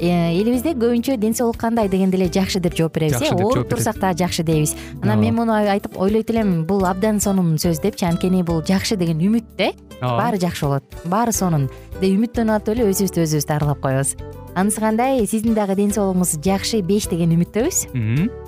элибизде көбүнчө ден соолук кандай дегенде эле жакшы деп жооп беребиз э? ооруп турсак дагы жакшы дейбиз. Анан мен муну айтып ойлойт элем бул абдан сонун сөз депчи анткени бул жакшы деген үмүт да э баары жакшы болот баары сонун. Деп үмүттөнүп атып эле өзүбүздү өзүбүз дарылап коебуз. Анысы кандай? Сиздин дагы ден соолугуңуз жакшы беш деген үмүттөбүз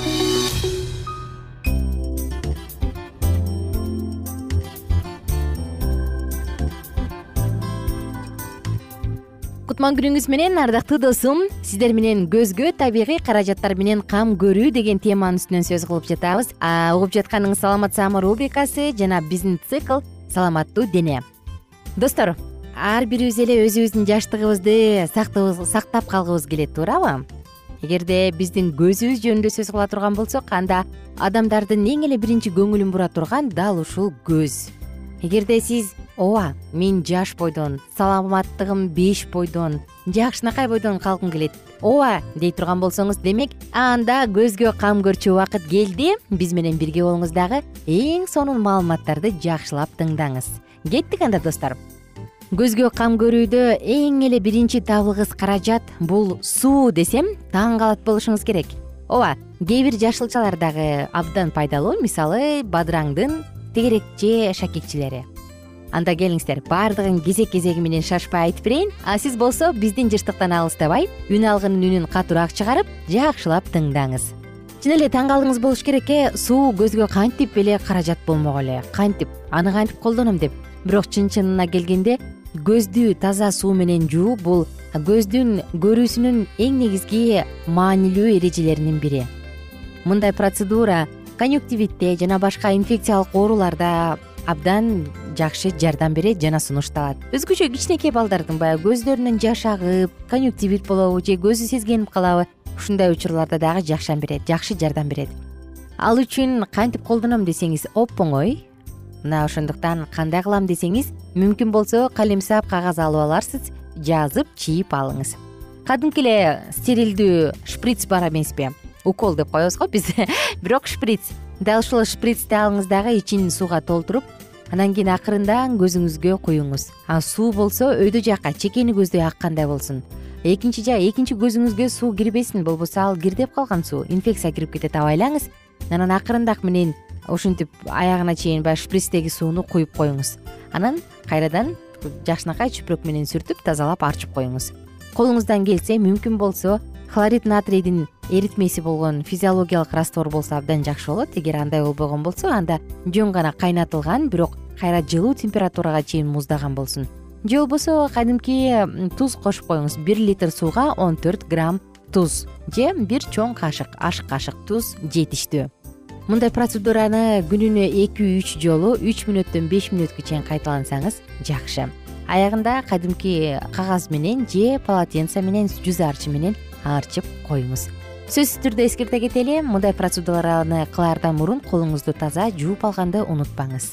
кутман күнүңүз менен ардактуу досум сиздер менен көзгө табигый каражаттар менен кам көрүү деген теманын үстүнөн сөз кылып жатабыз. Угуп жатканыңыз саламат саама рубрикасы жана биздин цикл саламаттуу дене. Достор ар бирибиз эле өзүбүздүн жаштыгыбызды сактап калгыбыз келет туурабы? Эгерде биздин көзүбүз жөнүндө сөз кыла турган болсок анда адамдардын эң эле биринчи көңүлүн бура турган дал ушул көз эгерде сиз ооба мен жаш бойдон саламаттыгым беш бойдон жакшынакай бойдон калгым келет ооба дей турган болсоңуз демек анда көзгө кам көрчү убакыт келди. Биз менен бирге болуңуз дагы эң сонун маалыматтарды жакшылап тыңдаңыз. Кеттик анда достор көзгө кам көрүүдө эң эле биринчи табылгыс каражат бул суу десем таң калат болушуңуз керек. Ооба кээ бир жашылчалар дагы абдан пайдалуу. Мисалы бадыраңдын тегерекче шакекчилери анда келиңиздер баардыгын кезек кезеги менен шашпай айтып берейин. А сиз болсо биздин жыштыктан алыстабай үн алгынын үнүн катуураак чыгарып жакшылап тыңдаңыз. Чын эле таң калдыңыз болуш керек э суу көзгө кантип эле каражат болмок эле. Кантип аны кантип колдоном деп. Бирок чын чынына келгенде көздү таза суу менен жууп бул көздүн көрүүсүнүн эң негизги маанилүү эрежелеринин бири. Мындай процедура конъюктивитте жана башка инфекциялык ооруларда абдан жакшы жардам берет жана сунушталат. Өзгөчө кичинекей балдардын баягы көздөрүнөн жаш агып конъюктивит болобу же көзү сезгенип калабы ушундай учурларда дагы жакшы жардам берет. Ал үчүн кантип колдоном десеңиз оп оңой мына ошондуктан кандай кылам десеңиз мүмкүн болсо калемсап кагаз алып аларсыз жазып чийип алыңыз. Кадимки эле стерилдүү шприц бар эмеспи укол деп коебуз го биз. Бирок шприц. Дал ушул шприцти алыңыз дагы ичин сууга толтуруп анан кийин акырындан көзүңүзгө куюңуз а суу болсо өйдө жака чекени көздөй аккандай болсун. Экинчи экинчи көзүңүзгө суу кирбесин болбосо ал кирдеп калган суу инфекция кирип кетет абайлаңыз анан акырындак менен ушинтип аягына чейин баягы шприцтеги сууну куюп коюңуз. Анан кайрадан жакшынакай чүпүрөк менен сүртүп тазалап арчып коюңуз. Колуңуздан келсе мүмкүн болсо хлорид натрийдин эритмеси болгон физиологиялык раствор болсо абдан жакшы болот. Эгер андай болбогон болсо анда жөн гана кайнатылган бирок кайра жылуу температурага чейин муздаган болсун. Же болбосо кадимки туз кошуп коюңуз. Бир литр сууга он төрт грамм туз же бир чоң кашык аш кашык туз жетиштүү мындай процедураны күнүнө эки үч жолу үч мүнөттөн беш мүнөткө чейин кайталансаңыз жакшы. Аягында кадимки кагаз менен же полотенце менен жүз арчы менен арчып коюңуз. Сөзсүз түрдө эскерте кетели мындай процедураны кылаардан мурун колуңузду таза жууп алганды унутпаңыз.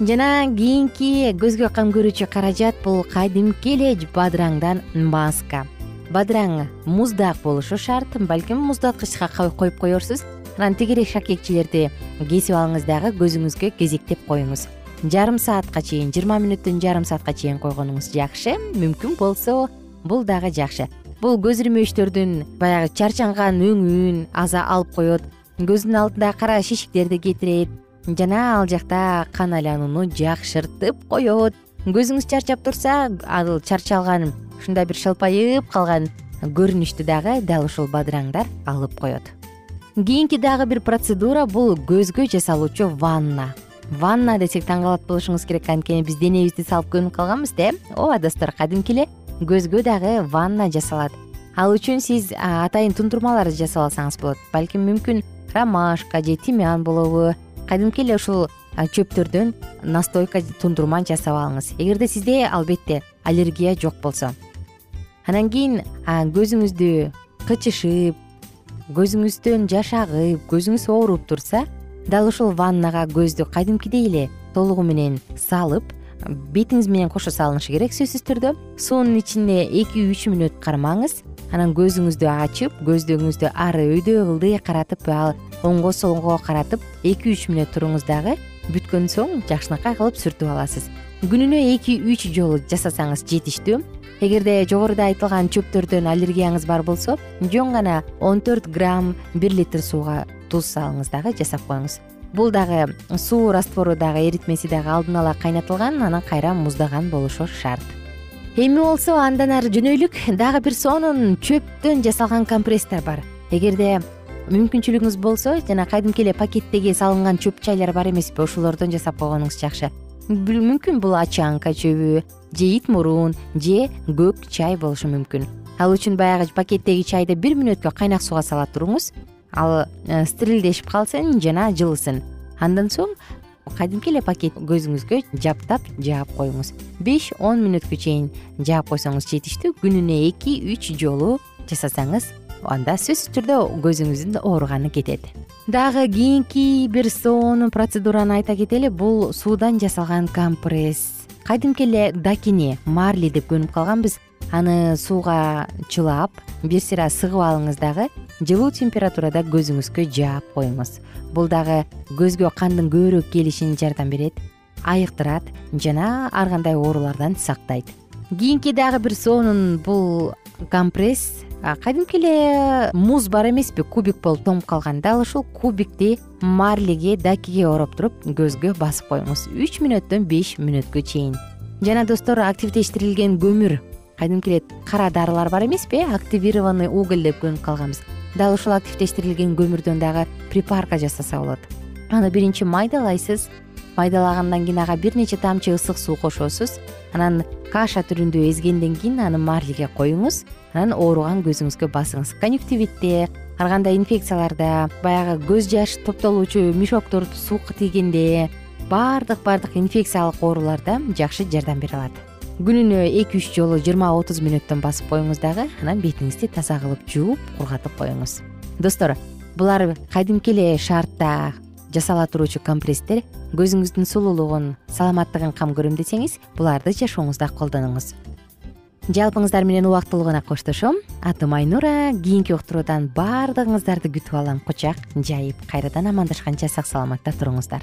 Жана кийинки көзгө кам көрүүчү каражат бул кадимки эле бадыраңдан маска. Бадыраң муздак болушу шарт балким муздаткычка коюп коерсуз анан тегерек шакекчилерди кесип алыңыз дагы көзүңүзгө кезектеп коюңуз. Жарым саатка чейин жыйырма мүнөттөн жарым саатка чейин койгонуңуз жакшы мүмкүн болсо бул дагы жакшы бул көз ирмештердин баягы чарчанган өңүн аза алып коет. Көздүн алдындагы кара шишиктерди кетирет жана ал жакта кан айланууну жакшыртып коет. Көзүңүз чарчап турса ал чарчалган ушундай бир шылпайып калган көрүнүштү дагы дал ушул бадыраңдар алып коет. Кийинки дагы бир процедура бул көзгө жасалуучу ванна. Ванна десек таң калат болушуңуз керек анткени биз денебизди салып көнүп калганбыз да. Э ооба достор кадимки эле көзгө дагы ванна жасалат. Ал үчүн сиз атайын тунтурмаларды жасап алсаңыз болот. Балким мүмкүн ромашка же тимян болобу. Кадимки эле ушул чөптөрдөн настойка тундурма жасап алыңыз. Эгерде сизде албетте аллергия жок болсо. Анан кийин көзүңүздү кычышып көзүңүздөн жаш агып көзүңүз ооруп турса дал ушул ваннага көздү кадимкидей эле толугу менен салып бетиңиз менен кошо салынышы керек сөзсүз түрдө суунун ичинде эки үч мүнөт кармаңыз. Анан көзүңүздү ачып көздөрүңүздү ары өйдө ылдый каратып оңго солго каратып эки үч мүнөт туруңуз дагы бүткөн соң жакшынакай кылып сүртүп аласыз. Күнүнө эки үч жолу жасасаңыз жетиштүү. Эгерде жогоруда айтылган чөптөрдөн аллергияңыз бар болсо жөн гана он төрт грамм бир литр сууга туз салыңыз дагы жасап коюңуз бул дагы суу раствору дагы эритмеси дагы алдын ала кайнатылган анан кайра муздаган болушу шарт. Эми болсо андан ары жөнөйлүк дагы бир сонун чөптөн жасалган компресстер бар. Эгерде мүмкүнчүлүгүңүз болсо жана кадимки эле пакеттеги салынган чөп чайлар бар эмеспи ошолордон жасап койгонуңуз жакшы. Мүмкүн бул ачанка чөбү же ит мурун же көк чай болушу мүмкүн. Ал үчүн баягы пакеттеги чайды бир мүнөткө кайнак сууга сала туруңуз ал э, стерилдешип калсын жана жылысын. Андан соң кадимки эле пакет көзүңүзгө жаптап жаап коюңуз. Беш он мүнөткө чейин жаап койсоңуз жетиштүү күнүнө эки үч жолу жасасаңыз анда сөзсүз түрдө көзүңүздүн ооруганы кетет. Дагы кийинки бир сонун процедураны айта кетели бул суудан жасалган компресс. Кадимки эле дакини марли деп көнүп калганбыз аны сууга чылап бир сыйра сыгып алыңыз дагы жылуу температурада көзүңүзгө жаап коюңуз. Бул дагы көзгө кандын көбүрөөк келишине жардам берет айыктырат жана ар кандай оорулардан сактайт. Кийинки дагы бир сонун бул компресс кадимки эле муз бар эмеспи кубик болуп тоңуп калган дал ушул кубикти марлиге дакиге ороп туруп көзгө басып коюңуз. Үч мүнөттөн беш мүнөткө чейин. Жана достор активдештирилген көмүр кадимки эле кара дарылар бар эмеспи э активированный уголь деп көнүп калганбыз. Дал ушул активдештирилген көмүрдөн дагы припарка жасаса болот. Аны биринчи майдалайсыз майдалагандан кийин ага бир нече тамчы ысык суу кошосуз. Анан каша түрүндө эзгенден кийин аны марлиге коюңуз. Анан ооруган көзүңүзгө басыңыз. Конъюктивитте ар кандай инфекцияларда баягы көз жаш топтолуучу мешоктор суука тийгенде баардык баардык инфекциялык ооруларда жакшы жардам бере алат күнүнө эки үч жолу жыйырма отуз мүнөттөн басып коюңуз дагы анан бетиңизди таза кылып жууп кургатып коюңуз. Достор булар кадимки эле шартта жасала туруучу компресстер көзүңүздүн сулуулугун саламаттыгын кам көрөм десеңиз буларды жашооңузда колдонуңуз. Жалпыңыздар менен убактылуу гана коштошом. Атым айнура кийинки уктуруудан баардыгыңыздарды күтүп алам. Кучак жайып кайрадан амандашканча сак саламатта туруңуздар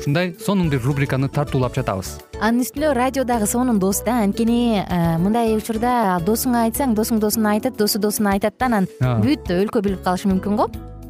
ушундай сонун бир рубриканы тартуулап жатабыз. Анын үстүнө радио дагы сонун дос да анткени э, мындай учурда досуңа айтсаң досуң досуна айтат досу досуна айтат да анан бүт өлкө билип калышы мүмкүн го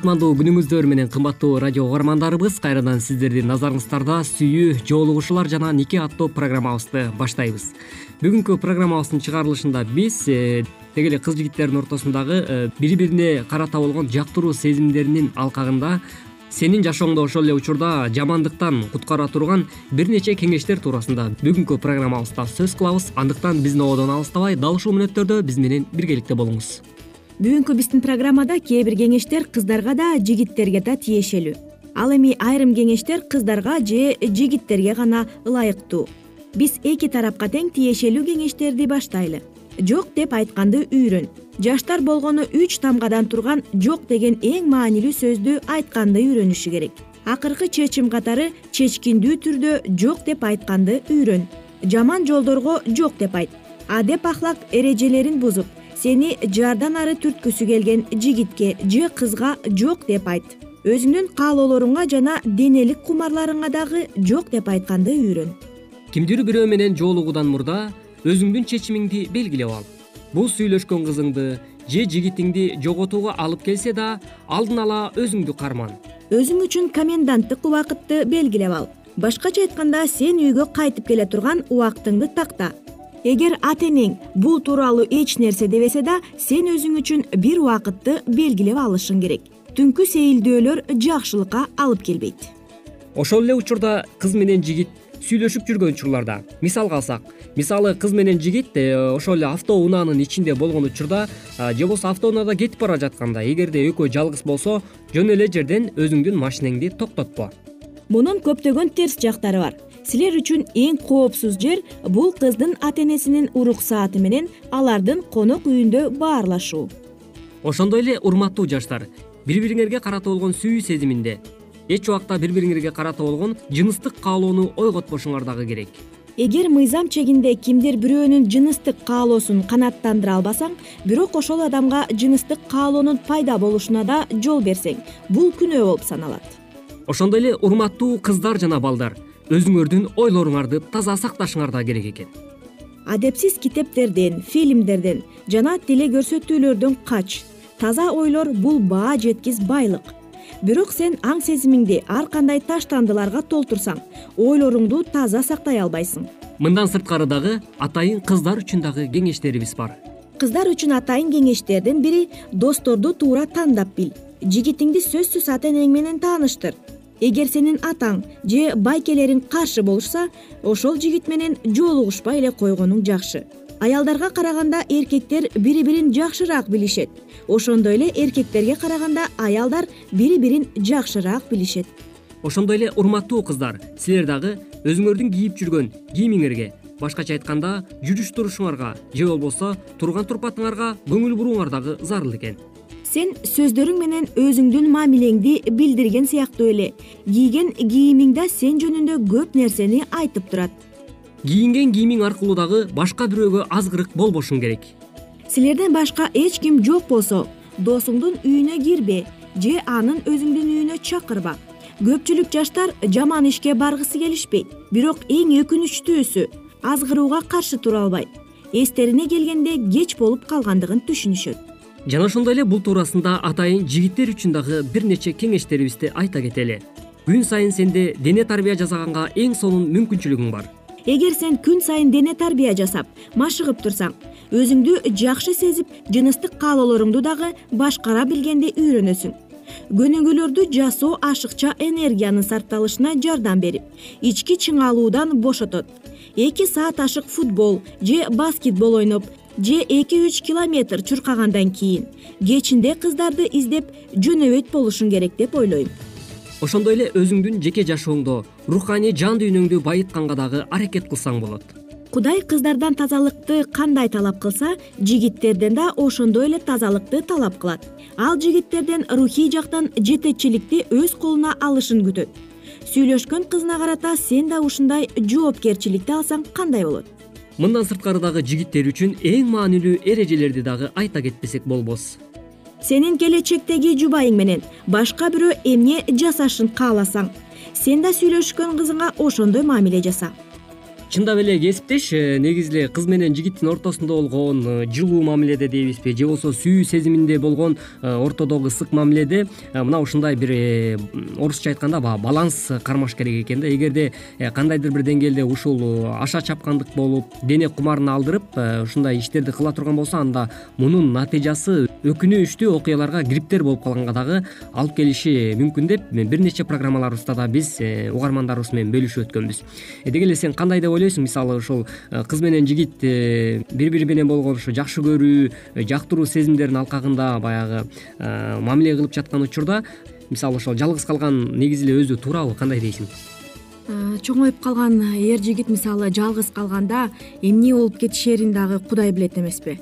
кутмандуу күнүңүздөр менен кымбаттуу радио угармандарыбыз кайрадан сиздердин назарыңыздарда сүйүү жоолугушуулар жана нике аттуу программабызды баштайбыз. Бүгүнкү программабыздын чыгарылышында биз э, деги эле кыз жигиттердин ортосундагы э, бири бирине карата болгон жактыруу сезимдеринин алкагында сенин жашооңду ошол эле учурда жамандыктан куткара турган бир нече кеңештер туурасында бүгүнкү программабызда сөз кылабыз. Андыктан биздин ободон алыстабай дал ушул мүнөттөрдө биз менен биргеликте болуңуз бүгүнкү биздин программада кээ бир кеңештер кыздарга да жигиттерге да тиешелүү. Ал эми айрым кеңештер кыздарга же жигиттерге гана ылайыктуу. Биз эки тарапка тең тиешелүү кеңештерди баштайлы. Жок деп айтканды үйрөн. Жаштар болгону үч тамгадан турган жок деген эң маанилүү сөздү айтканды үйрөнүшү керек. Акыркы чечим катары чечкиндүү түрдө жок деп айтканды үйрөн. Жаман жолдорго жок деп айт. Адеп ахлак эрежелерин бузуп сени жардан ары түрткүсү келген жигитке же кызга жок деп айт. Өзүңдүн каалоолоруңа жана денелик кумарларыңа дагы жок деп айтканды үйрөн. Кимдир бирөө менен жоолугуудан мурда өзүңдүн чечимиңди белгилеп ал. Бул сүйлөшкөн кызыңды же жигитиңди жоготууга алып келсе да алдын ала өзүңдү карман. Өзүң үчүн коменданттык убакытты белгилеп ал. Башкача айтканда сен үйгө кайтып келе турган убактыңды такта эгер ата энең бул тууралуу эч нерсе дебесе да сен өзүң үчүн бир убакытты белгилеп алышың керек. Түнкү сейилдөөлөр жакшылыкка алып келбейт. Ошол эле учурда кыз менен жигит сүйлөшүп жүргөн учурларда. Мисалга алсак мисалы кыз менен жигит э, ошол эле автоунаанын ичинде болгон учурда же болбосо автоунаада кетип бара жатканда эгерде экөө жалгыз болсо жөн эле жерден өзүңдүн машинеңди токтотпо. Мунун көптөгөн терс жактары бар силер үчүн эң коопсуз жер бул кыздын ата энесинин уруксааты менен алардын конок үйүндө баарлашуу ошондой эле урматтуу жаштар бири бириңерге карата болгон сүйүү сезиминде эч убакта бири бириңерге карата болгон жыныстык каалоону ойготпошуңар дагы керек. Эгер мыйзам чегинде кимдир бирөөнүн жыныстык каалоосун канааттандыра албасаң бирок ошол адамга жыныстык каалоонун пайда болушуна да жол берсең бул күнөө болуп саналат. Ошондой эле урматтуу кыздар жана балдар өзүңөрдүн ойлоруңарды таза сакташыңар да керек экен. Адепсиз китептерден фильмдерден жана теле көрсөтүүлөрдөн кач. Таза ойлор бул баа жеткис байлык. Бирок сен аң сезимиңди ар кандай таштандыларга толтурсаң ойлоруңду таза сактай албайсың. Мындан сырткары дагы атайын кыздар үчүн дагы кеңештерибиз бар. Кыздар үчүн атайын кеңештердин бири досторду туура тандап бил. Жигитиңди сөзсүз ата энең менен тааныштыр эгер сенин атаң же байкелериң каршы болушса ошол жигит менен жолугушпай эле койгонуң жакшы. Аялдарга караганда эркектер бири бирин жакшыраак билишет. Ошондой эле эркектерге караганда аялдар бири бирин жакшыраак билишет. Ошондой эле урматтуу кыздар силер дагы өзүңөрдүн кийип жүргөн кийимиңерге башкача айтканда жүрүш турушуңарга же болбосо турган турпатыңарга көңүл бурууңар дагы зарыл экен сен сөздөрүң менен өзүңдүн мамилеңди билдирген сыяктуу эле. Кийген кийимиң да сен жөнүндө көп нерсени айтып турат. Кийинген кийимиң аркылуу дагы башка бирөөгө азгырык болбошуң керек. Силерден башка эч ким жок болсо досуңдун үйүнө кирбе же анын өзүңдүн үйүнө чакырба. Көпчүлүк жаштар жаман ишке баргысы келишпейт бирок эң өкүнүчтүүсү азгырууга каршы тура албайт. Эстерине келгенде кеч болуп калгандыгын түшүнүшөт жана ошондой эле бул туурасында атайын жигиттер үчүн дагы бир нече кеңештерибизди айта кетели. Күн сайын сенде дене тарбия жасаганга эң сонун мүмкүнчүлүгүң бар. Эгер сен күн сайын дене тарбия жасап машыгып турсаң өзүңдү жакшы сезип жыныстык каалоолоруңду дагы башкара билгенди үйрөнөсүң. Көнүгүүлөрдү жасоо ашыкча энергиянын сарпталышына жардам берип ички чыңалуудан бошотот. Эки саат ашык футбол же баскетбол ойноп же эки үч километр чуркагандан кийин. Кечинде кыздарды издеп жөнөбөйт болушуң керек деп ойлойм. Ошондой эле өзүңдүн жеке жашооңдо руханий жан дүйнөңдү байытканга дагы аракет кылсаң болот. Кудай кыздардан тазалыкты кандай талап кылса жигиттерден да ошондой эле тазалыкты талап кылат. Ал жигиттерден рухий жактан жетекчиликти өз колуна алышын күтөт. Сүйлөшкөн кызына карата сен да ушундай жоопкерчиликти алсаң кандай болот мындан сырткары дагы жигиттер үчүн эң маанилүү эрежелерди дагы айта кетпесек болбос. Сенин келечектеги жубайың менен башка бирөө эмне жасашын кааласаң сен да сүйлөшкөн кызыңа ошондой мамиле жаса чындап эле кесиптеш э, негизи эле кыз менен жигиттин ортосунда болгон э, жылуу мамиледе дейбизби же болбосо сүйүү сезиминде болгон э, ортодогу ысык мамиледе мына ушундай бир орусча айтканда баягы баланс кармаш керек экен да. Эгерде кандайдыр бир деңгээлде ушул аша чапкандык болуп дене кумарын алдырып ушундай иштерди кыла турган болсо анда мунун натыйжасы өкүнүчтүү окуяларга грипптер болуп калганга дагы алып келиши мүмкүн деп бир нече программаларыбызда да биз угармандарыбыз менен бөлүшүп өткөнбүз. Деги эле сен кандай деп ойлойсуң мисалы ушул э, кыз менен жигит э, бири бири менен болгон ушу жакшы көрүү э, жактыруу сезимдердин алкагында баягы мамиле кылып жаткан учурда мисалы ошол жалгыз калган негизи эле өзү туурабы кандай дейсиң? Чоңоюп калган эр жигит мисалы жалгыз калганда эмне болуп кетишерин дагы кудай билет эмеспи.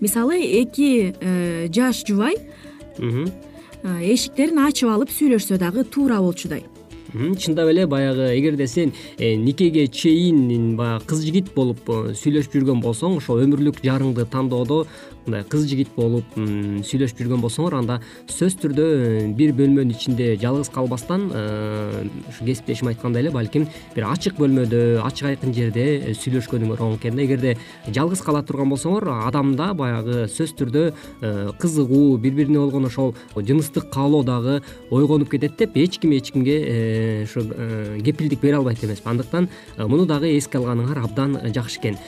Мисалы эки жаш жубай эшиктерин ачып алып сүйлөшсө дагы туура болчудай чындап эле баягы эгерде сен э, никеге чейин баягы кыз жигит болуп э, сүйлөшүп жүргөн болсоң ошол өмүрлүк жарыңды тандоодо мындай кыз жигит болуп сүйлөшүп жүргөн болсоңор анда сөзсүз түрдө э, бир бөлмөнүн ичинде жалгыз калбастан ушу кесиптешим айткандай эле балким бир ачык бөлмөдө ачык айкын жерде сүйлөшкөнүңөр оң экен да эгерде жалгыз кала турган болсоңор адамда баягы сөзсүз түрдө кызыгуу бири бирине болгон ошол жыныстык каалоо дагы ойгонуп кетет деп эч ким эч кимге ушу э, кепилдик бере албайт эмеспи андыктан э, муну дагы эске алганыңар абдан жакшы экен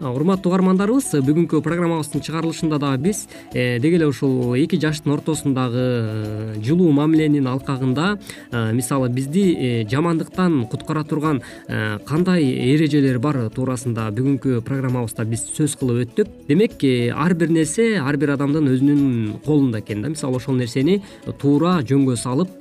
урматтуу угармандарыбыз бүгүнкү программабыздын чыгарылышында дагы биз э, деги эле ушул эки жаштын ортосундагы э, жылуу мамиленин алкагында э, мисалы бизди жамандыктан куткара турган кандай эрежелер бар туурасында бүгүнкү программабызда биз сөз кылып өттүк. Демек ар бир нерсе ар бир адамдын өзүнүн колунда экен да. Мисалы ошол нерсени туура жөнгө салып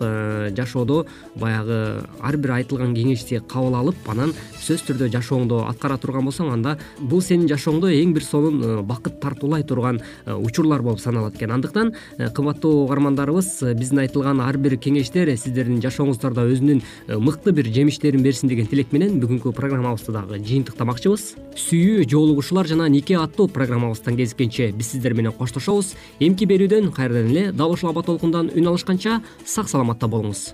жашоодо баягы ар бир айтылган кеңешти кабыл алып анан сөзсүз түрдө жашооңдо аткара турган болсоң анда бул сенин жашооңдо эң бир сонун э, бакыт тартуулай турган э, учурлар болуп саналат экен. Андыктан э, кымбаттуу угармандарыбыз биздин айтылган ар бир кеңештер сиздердин жашооңуздарда өзүнүн мыкты бир жемиштерин берсин деген тилек менен бүгүнкү программабызды дагы жыйынтыктамакчыбыз. Сүйүү жоолугушуулар жана нике аттуу программабыздан кезиккенче биз сиздер менен коштошобуз. Эмки берүүдөн кайрадан эле дал ушул аба толкундан үн алышканча сак саламатта болуңуз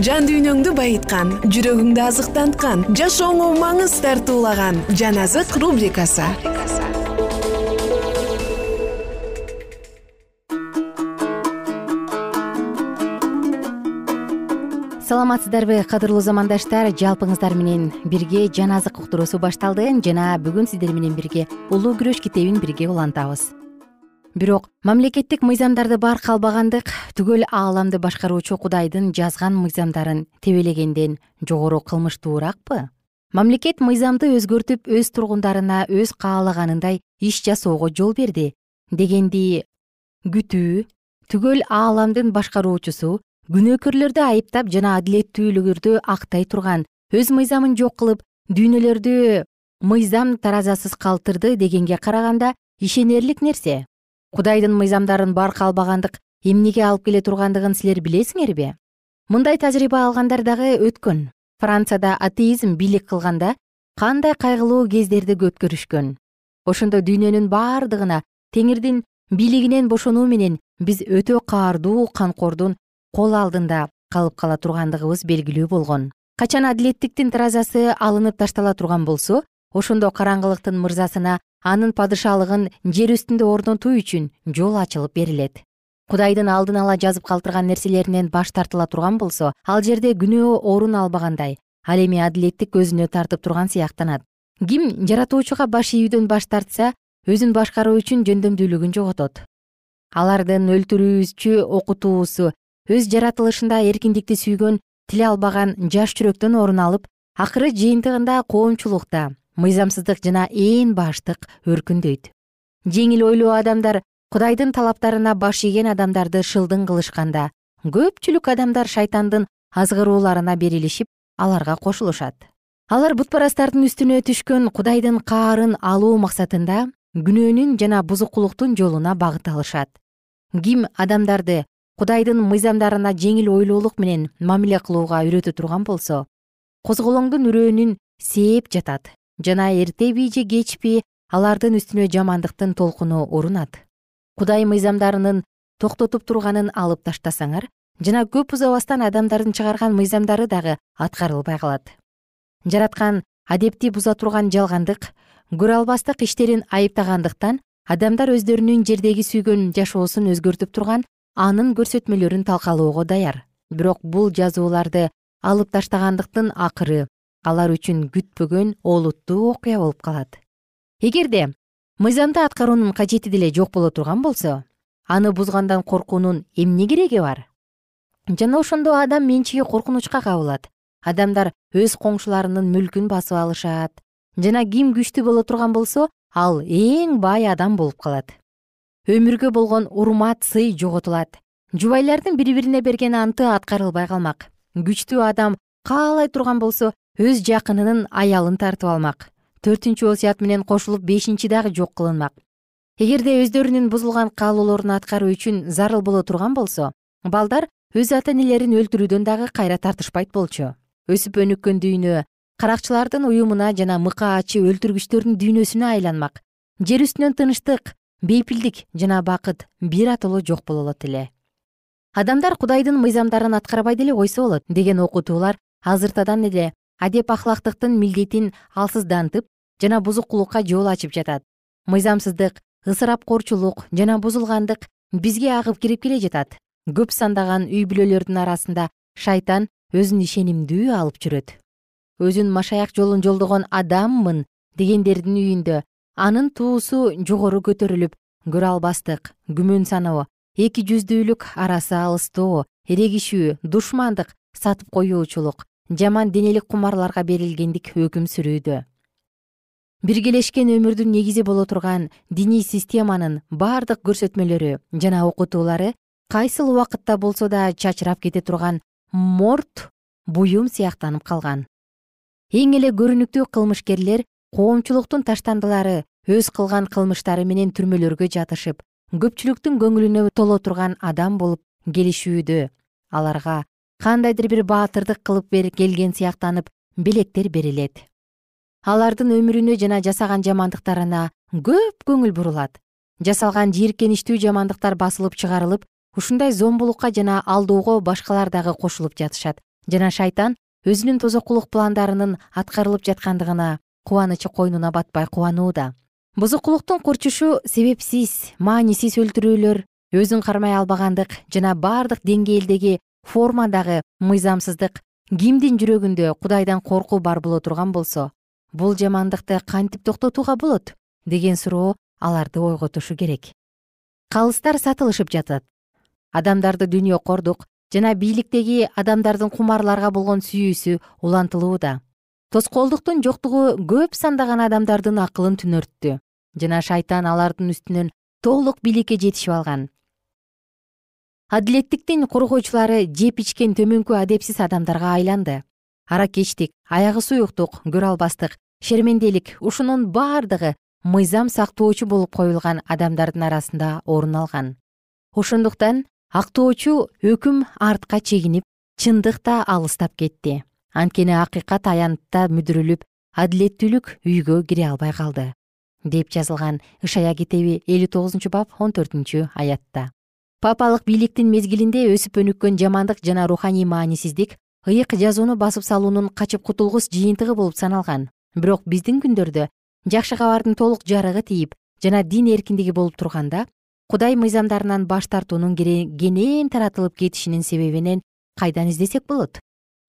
Жан дүйнөңдү байыткан жүрөгүңдү азыктанткан жашооңо маңыз тартуулаган жан азык рубрикасы. Саламатсыздарбы кадырлуу замандаштар жалпыңыздар менен бирге жан азык уктуруусу башталды жана бүгүн сиздер менен бирге улуу күрөш китебин бирге улантабыз бирок мамлекеттик мыйзамдарды барк албагандык түгөл ааламды башкаруучу кудайдын жазган мыйзамдарын тебелегенден жогору кылмыштуураакпы? Мамлекет мыйзамды өзгөртүп өз тургундарына өз каалаганындай иш жасоого жол берди дегенди күтүү түгөл ааламдын башкаруучусу күнөөкөрлөрдү айыптап жана адилеттүүлүгүрдү актай турган өз мыйзамын жок кылып дүйнөлөрдү мыйзам таразасыз калтырды дегенге караганда ишенерлик нерсе кудайдын мыйзамдарын барк албагандык эмнеге алып келе тургандыгын силер билесиңерби мындай тажрыйба алгандар дагы өткөн. Францияда атеизм бийлик кылганда кандай кайгылуу кездерди өткөрүшкөн. Ошондо дүйнөнүн бардыгына теңирдин бийлигинен бошонуу менен биз өтө каардуу канкордун кол алдында калып кала тургандыгыбыз белгилүү болгон. Качан адилеттиктин таразасы алынып таштала турган болсо ошондо караңгылыктын мырзасына анын падышалыгын жер үстүндө орнотуу үчүн жол ачылып берилет. Кудайдын алдын ала жазып калтырган нерселеринен баш тартыла турган болсо ал жерде күнөө орун албагандай ал эми адилеттик өзүнө тартып турган сыяктанат. Ким жаратуучуга баш ийүүдөн баш тартса өзүн башкаруу үчүн жөндөмдүүлүгүн жоготот. Алардын өлтүрүүчү окутуусу өз жаратылышында эркиндикти сүйгөн тиле албаган жаш жүрөктөн орун алып акыры жыйынтыгында коомчулукта мыйзамсыздык жана ээн баштык өркүндөйт. Жеңил ойлуу адамдар кудайдын талаптарына баш ийген адамдарды шылдың кылышканда көпчүлүк адамдар шайтандын азгырууларына берилишип аларга кошулушат. Алар бутпарастардын үстүнө түшкөн кудайдын каарын алуу максатында күнөөнүн жана бузукулуктун жолуна багыт алышат. Ким адамдарды кудайдын мыйзамдарына жеңил ойлуулук менен мамиле кылууга үйрөтө турган болсо козголоңдун үрөөнүн сээп жатат жана эртеби же кечпи алардын үстүнө жамандыктын толкуну урунат. Кудай мыйзамдарынын токтотуп турганын алып таштасаңар жана көп узабастан адамдардын чыгарган мыйзамдары дагы аткарылбай калат. Жараткан адепти буза турган жалгандык көрө албастык иштерин айыптагандыктан адамдар өздөрүнүн жердеги сүйгөн жашоосун өзгөртүп турган анын көрсөтмөлөрүн талкалоого даяр. Бирок бул жазууларды алып таштагандыктын акыры алар үчүн күтпөгөн олуттуу окуя болуп калат. Эгерде мыйзамды аткаруунун кажети деле жок боло турган болсо аны бузгандан коркуунун эмне кереги бар? Жана ошондо адам менчиги коркунучка кабылат. Адамдар өз коңшуларынын мүлкүн басып алышат жана ким күчтүү боло турган болсо ал эң бай адам болуп калат. Өмүргө болгон урмат сый жоготулат. Жубайлардын бири бирине берген анты аткарылбай калмак. Күчтүү адам каалай турган болсо өз жакынынын аялын тартып алмак. Төртүнчү осуят менен кошулуп бешинчи дагы жок кылынмак. Эгерде өздөрүнүн бузулган каалоолорун аткаруу үчүн зарыл боло турган болсо балдар өз ата энелерин өлтүрүүдөн дагы кайра тартышпайт болчу. Өсүп өнүккөн дүйнө каракчылардын уюмуна жана мыка ачы өлтүргүчтөрдүн дүйнөсүнө айланмак. Жер үстүнөн тынычтык бейпилдик жана бакыт бир атоло жок болот эле. Адамдар кудайдын мыйзамдарын аткарбай деле койсо болот деген окутуулар азыртадан эле адеп ахлактыктын милдетин алсыздантып жана бузукулукка жол ачып жатат. Мыйзамсыздык ысырапкорчулук жана бузулгандык бизге агып кирип келе жатат. Көп сандаган үй бүлөлөрдүн арасында шайтан өзүн ишенимдүү алып жүрөт. Өзүн машаяк жолун жолдогон адаммын дегендердин үйүндө анын туусу жогору көтөрүлүп көрө албастык күмөн саноо эки жүздүүлүк арасы алыстоо эрегишүү душмандык сатып коюучулук жаман денелик кумарларга берилгендик өкүм сүрүүдө. Биргелешкен өмүрдүн негизи боло турган диний системанын бардык көрсөтмөлөрү жана окутуулары кайсыл убакытта болсо да чачырап кете турган морт буюм сыяктанып калган. Эң эле көрүнүктүү кылмышкерлер коомчулуктун таштандылары өз кылган кылмыштары менен түрмөлөргө жатышып көпчүлүктүн көңүлүнө толо турган адам болуп келишүүдө. Аларга кандайдыр бир баатырдык кылып келген сыяктанып белектер берилет. Алардын өмүрүнө жана жасаган жамандыктарына көп көңүл бурулат. Жасалган жийиркеничтүү жамандыктар басылып чыгарылып ушундай зомбулукка жана алdoого башкалар дагы кошулуп жатышат. Жана шайтан өзүнүн тозоккулук пландарынын аткарылып жаткандыгына кубанычы койнуна батпай кубанууда бузукулуктун курчушу себепсиз маанисиз өлтүрүүлөр өзүн кармай албагандык жана бардык деңгээлдеги формадагы мыйзамсыздык кимдин жүрөгүндө кудайдан коркуу бар боло турган болсо бул жамандыкты кантип токтотууга болот? деген суроо аларды ойготушу керек. Калыстар сатылышып жатат. Адамдарды дүйнөкордук жана бийликтеги адамдардын кумарларга болгон сүйүүсү улантылууда тоскоолдуктун жоктугу көп сандаган адамдардын акылын түнөрттү жана шайтан алардын үстүнөн толук бийликке жетишип алган адилеттиктин коргоочулары жеп ичкен төмөнкү адепсиз адамдарга айланды. Аракечтик аягы суюктук көрө албастык шерменделик ушунун бардыгы мыйзам сактоочу болуп коюлган адамдардын арасында орун алган. Ошондуктан актоочу өкүм артка чегинип чындык да алыстап кетти. Анткени акыйкат аянтта мүдүрүлүп адилеттүүлүк үйгө кире албай калды деп жазылган ышая китеби элүү тогузунчу бап он төртүнчү аятта папалык бийликтин мезгилинде өсүп өнүккөн жамандык жана руханий маанисиздик ыйык жазууну басып салуунун качып кутулгус жыйынтыгы болуп саналган. Бирок биздин күндөрдө жакшы кабардын толук жарыгы тийип жана дин эркиндиги болуп турганда кудай мыйзамдарынан баш тартуунун кенен таратылып кетишинин себебинен кайдан издесек болот?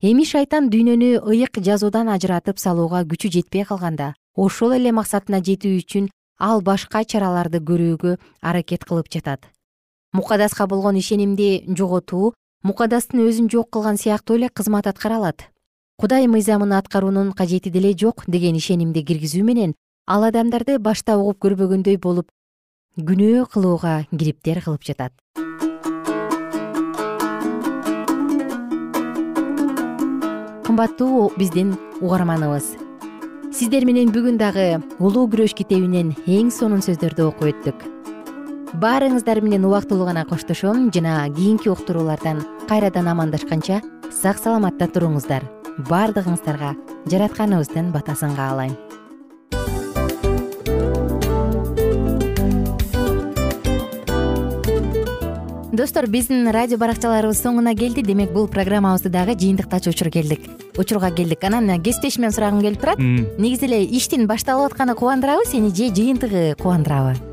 Эми шайтан дүйнөнү ыйык жазуудан ажыратып салууга күчү жетпей калганда ошол эле максатына жетүү үчүн ал башка чараларды көрүүгө аракет кылып жатат мукадаска болгон ишенимди жоготуу мукадастын өзүн жок кылган сыяктуу эле кызмат аткара алат кудай мыйзамын аткаруунун кажети деле жок деген ишенимди киргизүү менен ал адамдарды башта угуп көрбөгөндөй болуп күнөө кылууга кириптер кылып жатат. Кымбаттуу биздин угарманыбыз сиздер менен бүгүн дагы улуу күрөш китебинен эң сонун сөздөрдү окуп өттүк баарыңыздар менен убактылуу гана коштошом жана кийинки уктуруулардан кайрадан амандашканча сак саламатта туруңуздар. Баардыгыңыздарга жаратканыбыздын батасын каалайм достор биздин радио баракчаларыбыз соңуна келди. Демек бул программабызды дагы жыйынтыктачу учур келдик. Учурга келдик. Анан кесиптешимден сурагым келип турат. Негизи эле иштин башталып атканы кубандырабы сени же жыйынтыгы кубандырабы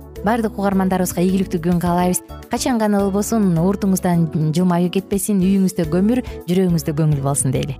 баардык угармандарыбызга ийгиликтүү күн каалайбыз. Качан гана болбосун уртуңуздан жылмаюу кетпесин үйүңүздө көмүр жүрөгүңүздө көңүл болсун дейли